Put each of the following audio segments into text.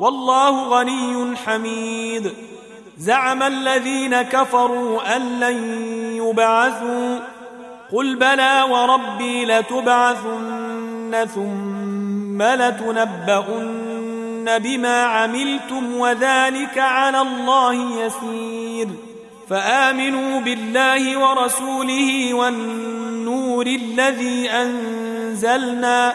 والله غني حميد. زعم الذين كفروا أن لن يبعثوا. قل بلى وربي لتبعثن ثم لتنبؤن بما عملتم وذلك على الله يسير. فآمنوا بالله ورسوله والنور الذي أنزلنا.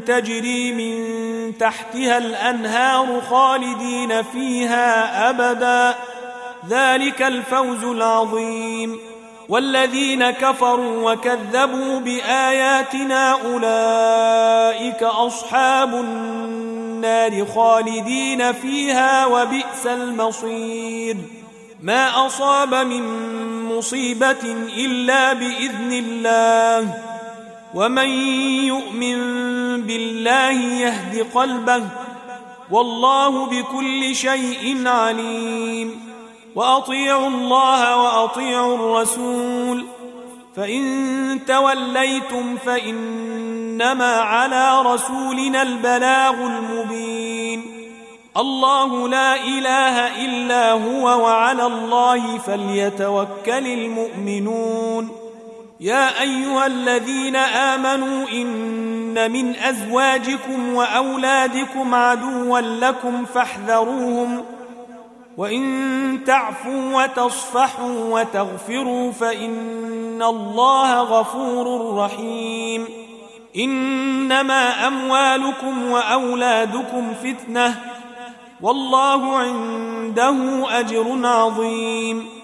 تجري من تحتها الأنهار خالدين فيها أبدا. ذلك الفوز العظيم. والذين كفروا وكذبوا بآياتنا أولئك أصحاب النار خالدين فيها وبئس المصير. ما أصاب من مصيبة إلا بإذن الله. ومن يؤمن بالله يهد قلبه والله بكل شيء عليم وأطيعوا الله وأطيعوا الرسول فإن توليتم فإنما على رسولنا البلاغ المبين الله لا إله إلا هو وعلى الله فليتوكل المؤمنون يا أيها الذين آمنوا إن من أزواجكم وأولادكم عدوا لكم فاحذروهم وإن تعفوا وتصفحوا وتغفروا فإن الله غفور رحيم إنما أموالكم وأولادكم فتنة والله عنده أجر عظيم